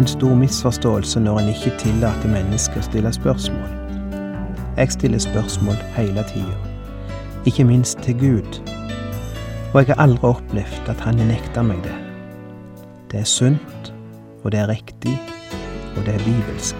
En stor misforståelse når en ikke tillater mennesker å stille spørsmål. Jeg stiller spørsmål hele tida, ikke minst til Gud. Og jeg har aldri opplevd at Han har nekta meg det. Det er sunt, og det er riktig, og det er bibelsk.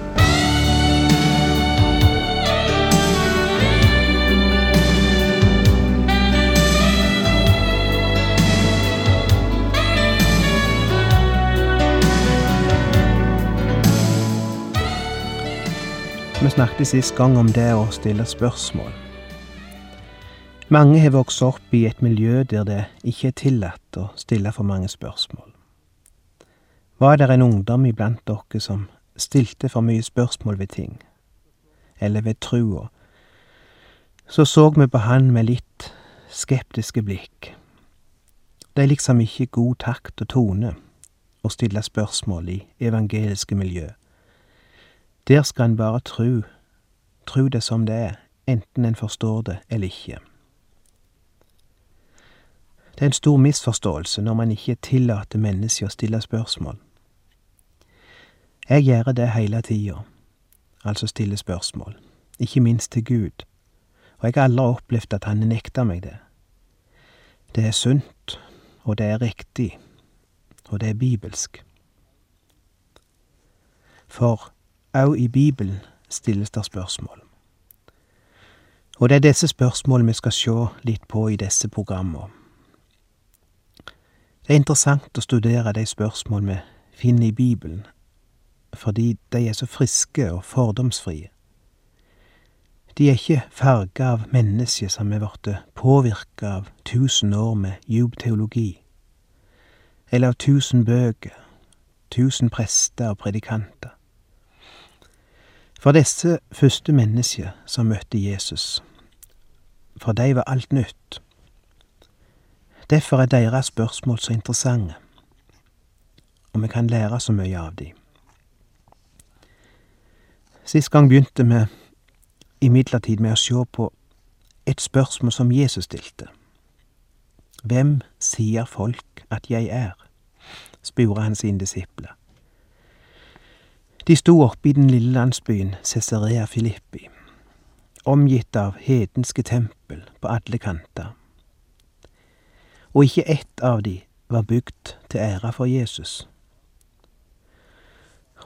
Vi snakket sist gang om det å stille spørsmål. Mange har vokst opp i et miljø der det ikke er tillatt å stille for mange spørsmål. Var det en ungdom iblant dere som stilte for mye spørsmål ved ting, eller ved trua, så så vi på han med litt skeptiske blikk. Det er liksom ikke god takt og tone å stille spørsmål i evangeliske miljø. Der skal en bare tru, tru det som det er, enten en forstår det eller ikke. Det er en stor misforståelse når man ikke tillater mennesker å stille spørsmål. Jeg gjør det hele tida, altså stille spørsmål, ikke minst til Gud, og jeg har aldri opplevd at Han nekter meg det. Det er sunt, og det er riktig, og det er bibelsk. For Òg i Bibelen stilles det spørsmål. Og det er disse spørsmålene vi skal se litt på i disse programmene. Det er interessant å studere de spørsmål vi finner i Bibelen, fordi de er så friske og fordomsfrie. De er ikke farga av mennesker som er blitt påvirka av tusen år med djup teologi, eller av tusen bøker, tusen prester og predikanter. For disse første mennesker som møtte Jesus, for de var alt nytt. Derfor er deres spørsmål så interessante, og vi kan lære så mye av dem. Sist gang begynte vi imidlertid med å se på et spørsmål som Jesus stilte. Hvem sier folk at jeg er? spurte han sine disipler. De sto oppe i den lille landsbyen Cesarea Filippi, omgitt av hedenske tempel på alle kanter. Og ikke ett av de var bygd til ære for Jesus.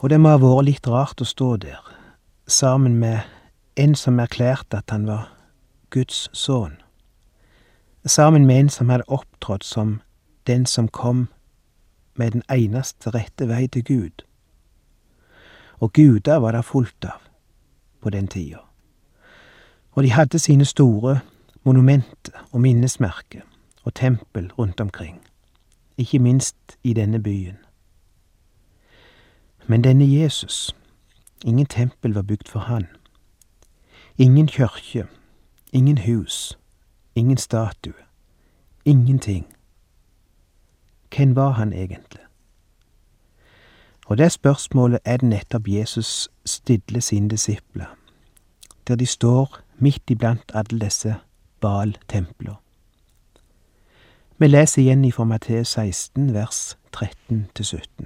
Og det må ha vært litt rart å stå der, sammen med en som erklærte at han var Guds sønn, sammen med en som hadde opptrådt som den som kom med den eneste rette vei til Gud og guder var det fullt av på den tida. Og de hadde sine store monumenter og minnesmerker og tempel rundt omkring, ikke minst i denne byen. Men denne Jesus, ingen tempel var bygd for han. Ingen kirke, ingen hus, ingen statue, ingenting. Hvem var han egentlig? Og det spørsmålet er det nettopp Jesus stiller sine disipler, der de står midt iblant alle disse Baal-templer. Vi leser igjen i Matteus 16, vers 13-17.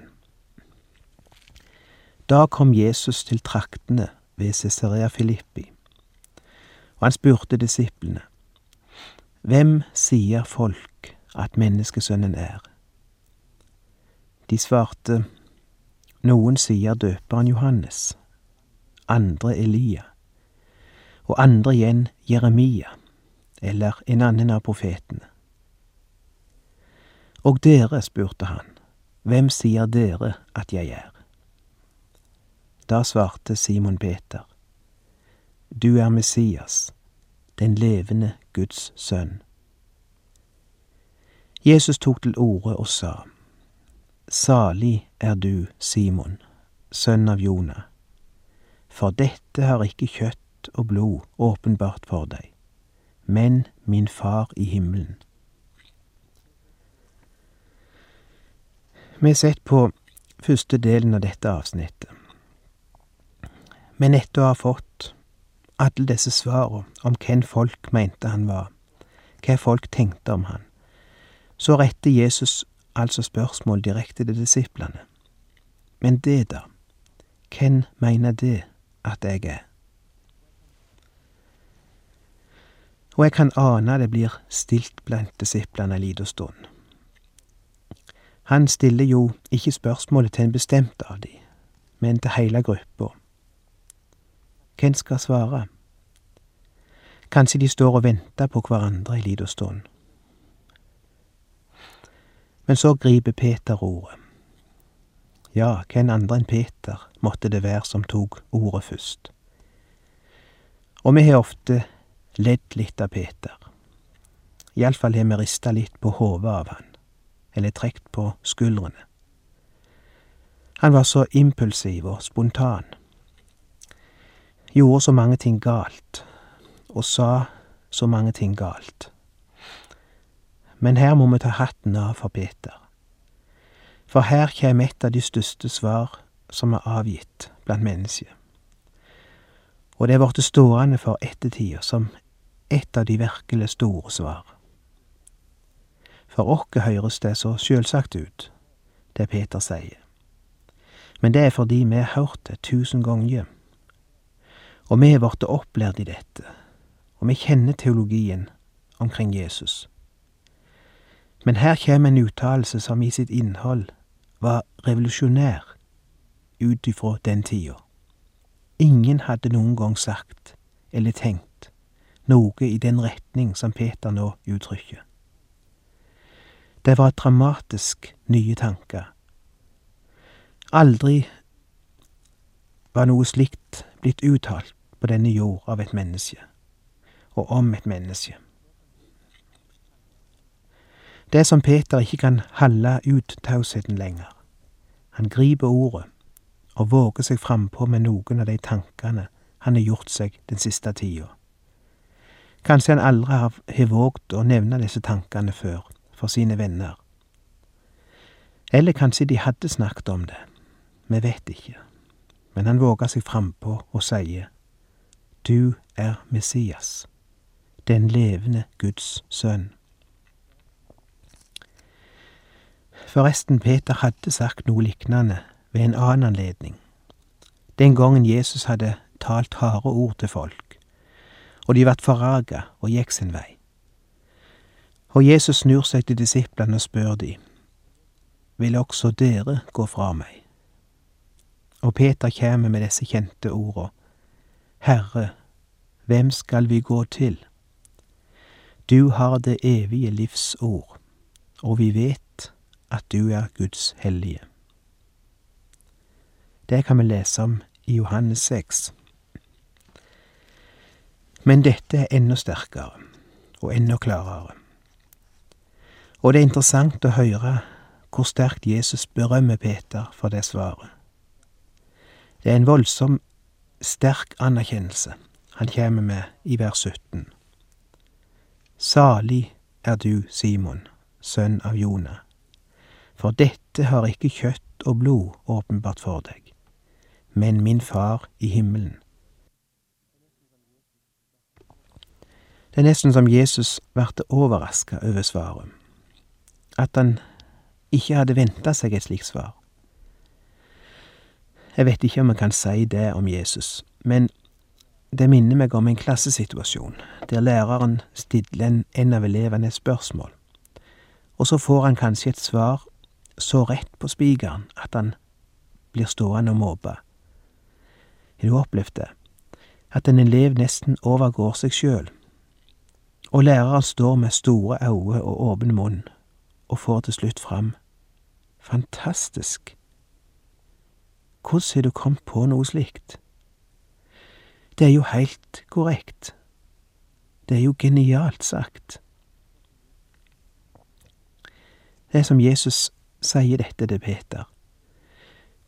Da kom Jesus til traktene ved Cesarea Filippi, og han spurte disiplene, Hvem sier folk at menneskesønnen er? De svarte, noen sier døperen Johannes, andre Elia, og andre igjen Jeremia, eller en annen av profetene. Og dere, spurte han, hvem sier dere at jeg er? Da svarte Simon Peter, du er Messias, den levende Guds sønn. Jesus tok til orde og sa, Salig er du, Simon, sønn av Jonah, for dette har ikke kjøtt og blod åpenbart for deg, men min Far i himmelen. Vi har sett på første delen av dette avsnittet. Men etter å ha fått alle disse svarene om hvem folk mente han var, hva folk tenkte om han, så retter Jesus altså spørsmål direkte til disiplene. Men det, da? Hvem mener det at jeg er? Og jeg kan ane det blir stilt blant disiplene en liten stund. Han stiller jo ikke spørsmålet til en bestemt av de, men til heile gruppa. Hvem skal svare? Kanskje de står og venter på hverandre ei lita stund. Men så griper Peter ordet. Ja, hvem andre enn Peter måtte det være som tok ordet først? Og vi har ofte ledd litt av Peter. Iallfall har vi rista litt på hodet av han eller trekt på skuldrene. Han var så impulsiv og spontan, gjorde så mange ting galt, og sa så mange ting galt. Men her må vi ta hatten av for Peter. For her kjem et av de største svar som er avgitt blant mennesker. Og det er blitt stående for ettertida som et av de virkelig store svar. For oss høres det så sjølsagt ut, det Peter sier. Men det er fordi vi har hørt det tusen ganger. Og vi er blitt opplært i dette, og vi kjenner teologien omkring Jesus. Men her kommer en uttalelse som i sitt innhold var revolusjonær ut ifra den tida. Ingen hadde noen gang sagt eller tenkt noe i den retning som Peter nå uttrykker. Det var dramatisk nye tanker. Aldri var noe slikt blitt uttalt på denne jord av et menneske, og om et menneske. Det som Peter ikke kan holde ut tausheten lenger. Han griper ordet og våger seg frampå med noen av de tankene han har gjort seg den siste tida. Kanskje han aldri har våget å nevne disse tankene før, for sine venner. Eller kanskje de hadde snakket om det, vi vet ikke, men han våger seg frampå og sier, Du er Messias, den levende Guds sønn. Forresten, Peter hadde sagt noe lignende ved en annen anledning, den gangen Jesus hadde talt harde ord til folk, og de vart forarga og gikk sin vei. Og Jesus snur seg til disiplene og spør de, Vil også dere gå fra meg? Og Peter kjem med disse kjente orda, Herre, hvem skal vi gå til? Du har det evige livs ord, og vi vet at du er Guds hellige. Det kan vi lese om i Johannes 6. Men dette er enda sterkere og enda klarere. Og det er interessant å høre hvor sterkt Jesus berømmer Peter for det svaret. Det er en voldsom sterk anerkjennelse han kommer med i vers 17. Salig er du, Simon, sønn av Jonah, for dette har ikke kjøtt og blod åpenbart for deg, men min far i himmelen. Det er nesten som Jesus ble overraska over svaret at han ikke hadde venta seg et slikt svar. Jeg vet ikke om jeg kan si det om Jesus, men det minner meg om en klassesituasjon der læreren stiller en av elevene et spørsmål, og så får han kanskje et svar så rett på spikeren at han blir stående og måpe. Har du opplevd det? At en elev nesten overgår seg sjøl, og læreren står med store øyne og åpen munn og får til slutt fram Fantastisk! Hvordan har du kommet på noe slikt? Det er jo heilt korrekt. Det er jo genialt sagt. Det som Jesus sier dette til Peter.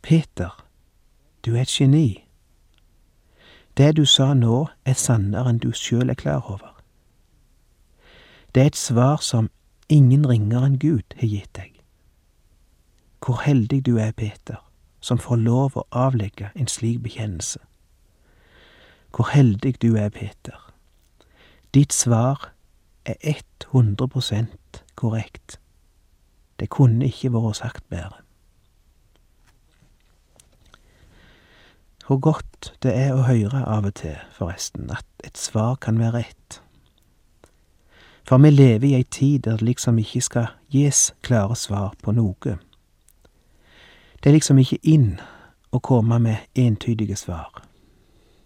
Peter, du er et geni. Det du sa nå, er sannere enn du sjøl er klar over. Det er et svar som ingen ringere enn Gud har gitt deg. Hvor heldig du er, Peter, som får lov å avlegge en slik bekjennelse. Hvor heldig du er, Peter. Ditt svar er 100 korrekt. Det kunne ikke vært sagt bedre. Hvor godt det er å høre av og til, forresten, at et svar kan være rett. For vi lever i ei tid der det liksom ikke skal gis klare svar på noe. Det er liksom ikke inn å komme med entydige svar.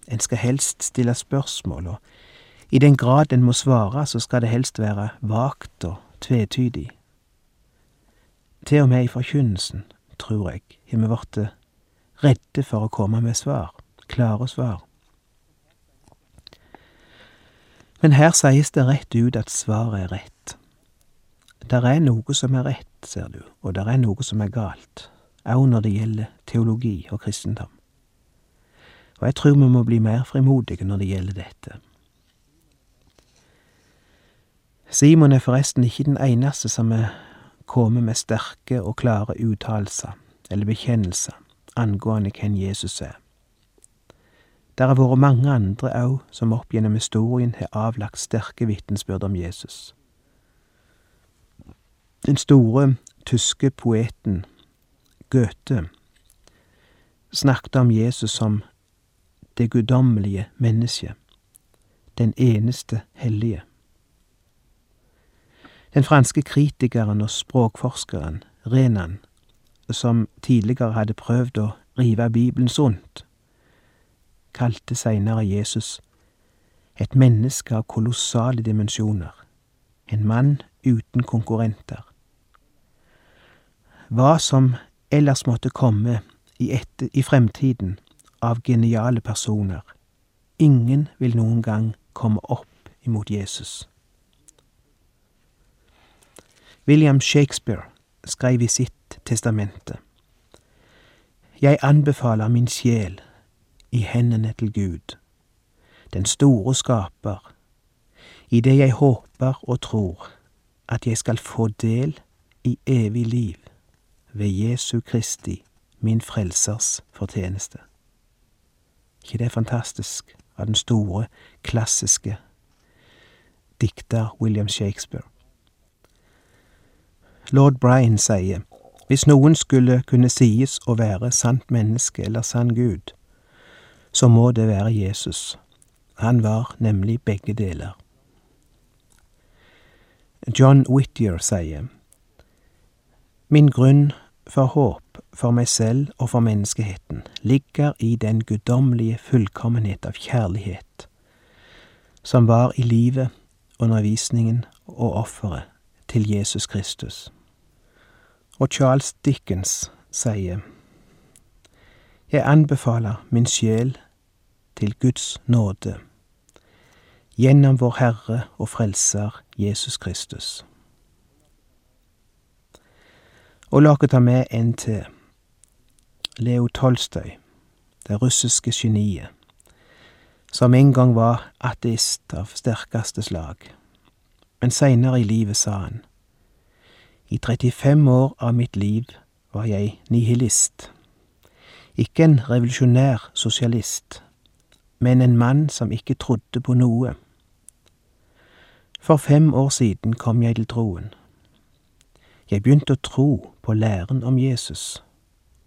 En skal helst stille spørsmål, og i den grad en må svare, så skal det helst være vagt og tvetydig. Til og med i forkynnelsen, tror jeg, har vi blitt redde for å komme med svar, klare svar. Men her sies det rett ut at svaret er rett. Der er noe som er rett, ser du, og der er noe som er galt, òg når det gjelder teologi og kristendom. Og jeg tror vi må bli mer frimodige når det gjelder dette. Simon er forresten ikke den eneste som er kommet med sterke og klare uttalelser eller bekjennelser angående hvem Jesus er. Der har vært mange andre òg som opp gjennom historien har avlagt sterke vitnesbyrd om Jesus. Den store tyske poeten Goethe snakket om Jesus som det guddommelige mennesket, den eneste hellige. Den franske kritikeren og språkforskeren Renan, som tidligere hadde prøvd å rive Bibelen sunt, kalte seinere Jesus et menneske av kolossale dimensjoner, en mann uten konkurrenter. Hva som ellers måtte komme i, etter, i fremtiden av geniale personer, ingen vil noen gang komme opp imot Jesus. William Shakespeare skrev i sitt testamente. Jeg anbefaler min sjel i hendene til Gud, den store skaper, i det jeg håper og tror at jeg skal få del i evig liv ved Jesu Kristi, min Frelsers fortjeneste. ikke det er fantastisk av den store, klassiske dikter William Shakespeare? Lord Bryan sier, hvis noen skulle kunne sies å være sant menneske eller sann Gud, så må det være Jesus. Han var nemlig begge deler. John Whittier sier, Min grunn for håp for meg selv og for menneskeheten ligger i den guddommelige fullkommenhet av kjærlighet som var i livet, undervisningen og offeret til Jesus Kristus. Og Charles Dickens sier, Jeg anbefaler min sjel til Guds nåde gjennom vår Herre og Frelser Jesus Kristus. Og la oss ta med en til. Leo Tolstøy, det russiske geniet, som en gang var ateist av sterkeste slag, men seinere i livet sa han. I 35 år av mitt liv var jeg nihilist. Ikke en revolusjonær sosialist, men en mann som ikke trodde på noe. For fem år siden kom jeg til troen. Jeg begynte å tro på læren om Jesus,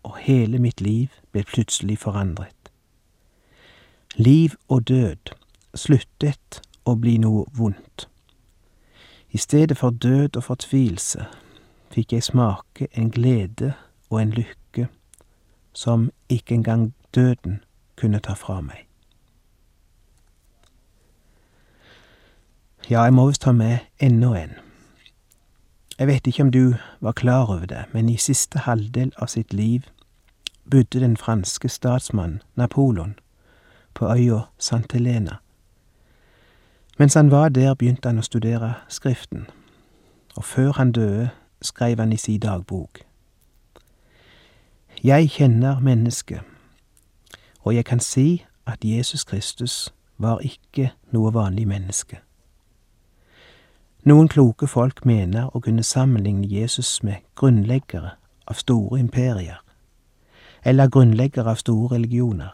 og hele mitt liv ble plutselig forandret. Liv og død sluttet å bli noe vondt. I stedet for død og fortvilelse fikk jeg smake en glede og en lykke som ikke engang døden kunne ta fra meg. Ja, jeg må visst ta med enda en. Jeg vet ikke om du var klar over det, men i siste halvdel av sitt liv bodde den franske statsmannen Napoleon på øya St. Helena. Mens han var der, begynte han å studere Skriften, og før han døde, skrev han i si dagbok. Jeg kjenner mennesket, og jeg kan si at Jesus Kristus var ikke noe vanlig menneske. Noen kloke folk mener å kunne sammenligne Jesus med grunnleggere av store imperier, eller grunnleggere av store religioner.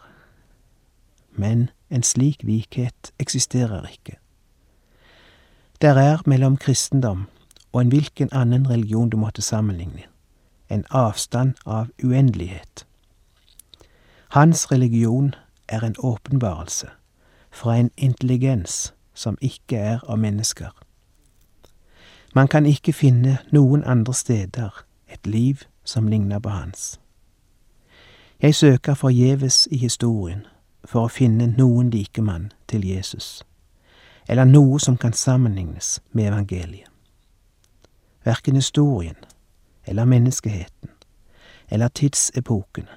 Men en slik likhet eksisterer ikke. Der er mellom kristendom og en hvilken annen religion du måtte sammenligne, en avstand av uendelighet. Hans religion er en åpenbarelse fra en intelligens som ikke er av mennesker. Man kan ikke finne noen andre steder et liv som ligner på hans. Jeg søker forgjeves i historien for å finne noen likemann til Jesus, eller noe som kan sammenlignes med evangeliet. Verken historien eller menneskeheten eller tidsepokene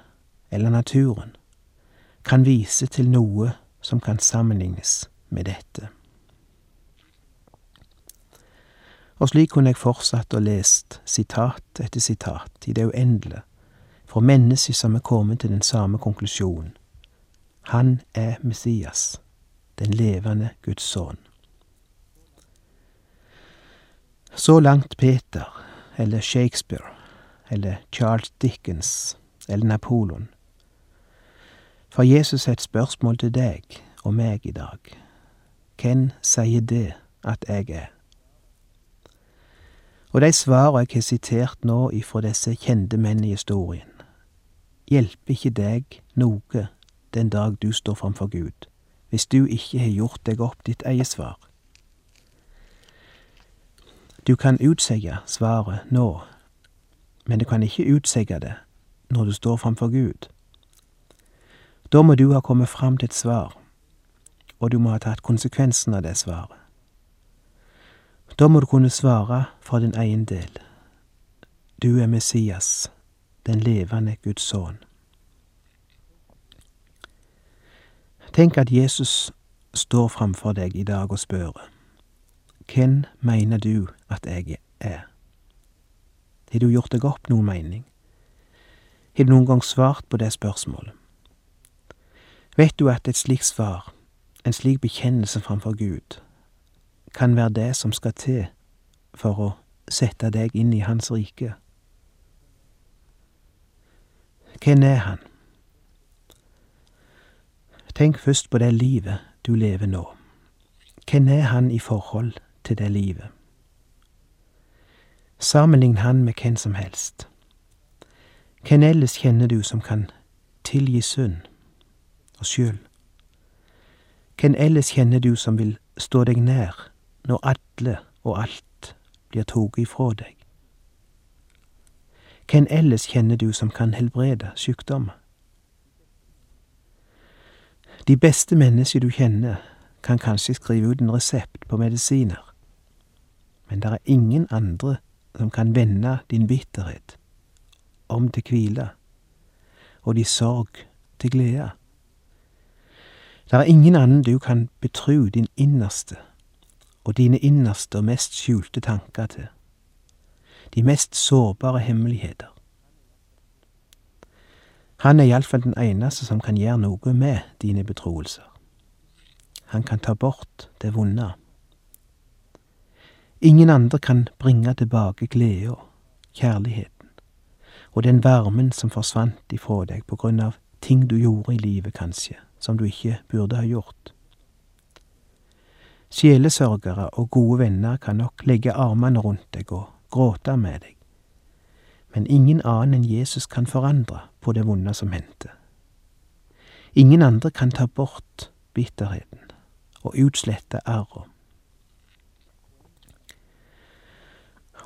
eller naturen kan vise til noe som kan sammenlignes med dette. Og slik kunne jeg fortsatt og lest sitat etter sitat i det uendelige fra mennesker som er kommet til den samme konklusjonen. Han er Messias, den levende Guds sønn. Så langt Peter, eller Shakespeare, eller Charles Dickens, eller Napoleon. For Jesus har et spørsmål til deg og meg i dag. Hvem sier det at jeg er? Og de svarene jeg har sitert nå ifra disse kjente menn i historien, hjelper ikke deg noe den dag du står framfor Gud, hvis du ikke har gjort deg opp ditt eget svar. Du kan utseie svaret nå, men du kan ikke utseie det når du står framfor Gud. Da må du ha kommet fram til et svar, og du må ha tatt konsekvensen av det svaret. Da må du kunne svare for din egen del. Du er Messias, den levende Guds sønn. Tenk at Jesus står framfor deg i dag og spør, hvem mener du at jeg er? Har du gjort deg opp noen mening? Har du noen gang svart på det spørsmålet? Vet du at et slikt svar, en slik bekjennelse framfor Gud, kan være det som skal til for å sette deg inn i Hans rike? Hvem er Han? Tenk først på det livet du lever nå. Hvem er Han i forhold til det livet? Sammenlign Han med hvem som helst. Hvem ellers kjenner du som kan tilgi synd og skyld? Hvem ellers kjenner du som vil stå deg nær når alle og alt blir tatt ifra deg? Hvem ellers kjenner du som kan helbrede sykdommer? De beste mennesker du kjenner, kan kanskje skrive ut en resept på medisiner, men det er ingen andre som kan vende din bitterhet om til hvile, og din sorg til glede. Det er ingen annen du kan betru din innerste og dine innerste og mest skjulte tanker til, de mest sårbare hemmeligheter. Han er iallfall den eneste som kan gjøre noe med dine betroelser. Han kan ta bort det vonde. Ingen andre kan bringe tilbake gleda, kjærligheten, og den varmen som forsvant ifra deg på grunn av ting du gjorde i livet, kanskje, som du ikke burde ha gjort. Sjelesørgere og gode venner kan nok legge armene rundt deg og gråte med deg, men ingen annen enn Jesus kan forandre på det vonde som hendte. Ingen andre kan ta bort bitterheten og utslette arra.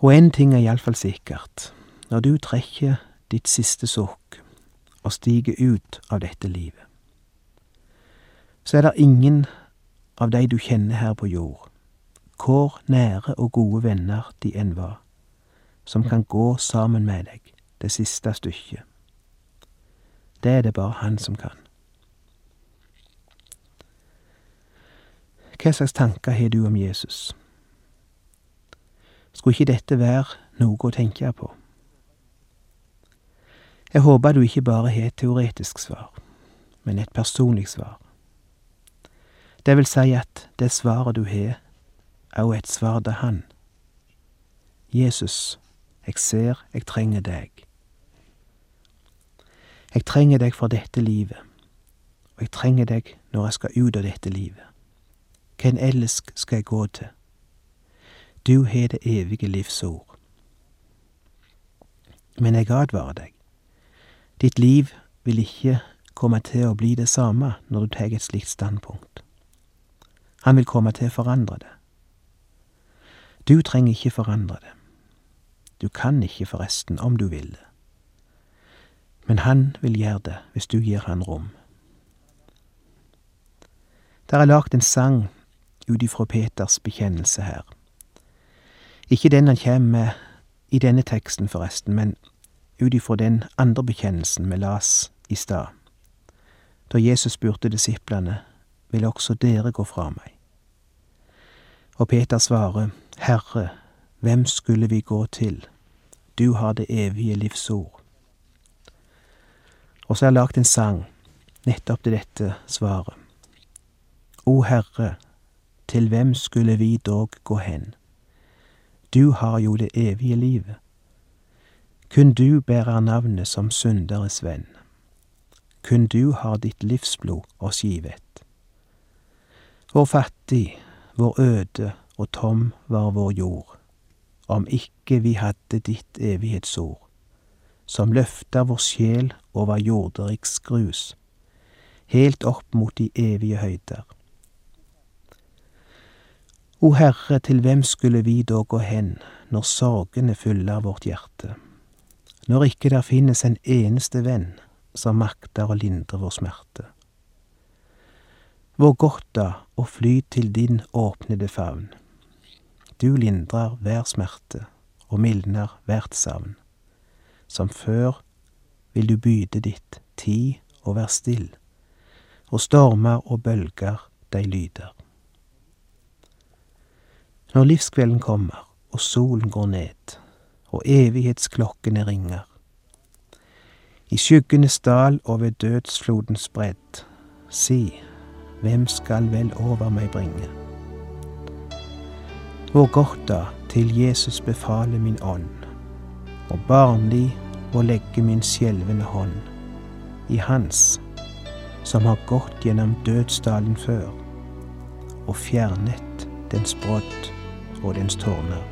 Og én ting er iallfall sikkert. Når du trekker ditt siste sukk og stiger ut av dette livet, så er det ingen av de du kjenner her på jord, hvor nære og gode venner de enn var, som kan gå sammen med deg det siste stykket. Det er det bare han som kan. Hva slags tanker har du om Jesus? Skulle ikke dette være noe å tenke på? Jeg håper du ikke bare har et teoretisk svar, men et personlig svar. Det vil si at det svaret du har, er jo et svar til Han. Jesus, jeg ser jeg trenger deg. Jeg trenger deg for dette livet, og jeg trenger deg når jeg skal ut av dette livet. Hvem ellers skal jeg gå til? Du har det evige livs ord. Men jeg advarer deg. Ditt liv vil ikke komme til å bli det samme når du tar et slikt standpunkt. Han vil komme til å forandre det. Du trenger ikke forandre det. Du kan ikke forresten om du vil det. Men han vil gjøre det hvis du gir han rom. Der er lagt en sang ut ifra Peters bekjennelse her. Ikke den han kjem med i denne teksten, forresten, men ut ifra den andre bekjennelsen vi las i stad, da Jesus spurte disiplene, vil også dere gå fra meg? Og Peter svarer, Herre, hvem skulle vi gå til? Du har det evige livs ord. Og så har jeg lagd en sang nettopp til dette svaret. O Herre, til hvem skulle vi dog gå hen? Du har jo det evige livet. Kun du bærer navnet som synderes venn. Kun du har ditt livsblod oss givet. Hvor fattig, hvor øde og tom var vår jord, om ikke vi hadde ditt evighetsord, som løfter vår sjel over jorderiks grus, helt opp mot de evige høyder. O Herre, til hvem skulle vi da gå hen når sorgene fyller vårt hjerte, når ikke der finnes en eneste venn som makter å lindre vår smerte? Hvor godt da å fly til din åpnede favn. Du lindrer hver smerte og mildner hvert savn. Som før vil du byde ditt tid og vær still, og stormer og bølger deg lyder. Når livskvelden kommer og solen går ned og evighetsklokkene ringer, i skyggenes dal og ved dødsflodens bredd, si, hvem skal vel over meg bringe? Da til Jesus befale min ånd, og barnlig å legge min skjelvende hånd i Hans, som har gått gjennom dødsdalen før, og fjernet dens brodd og dens tårner.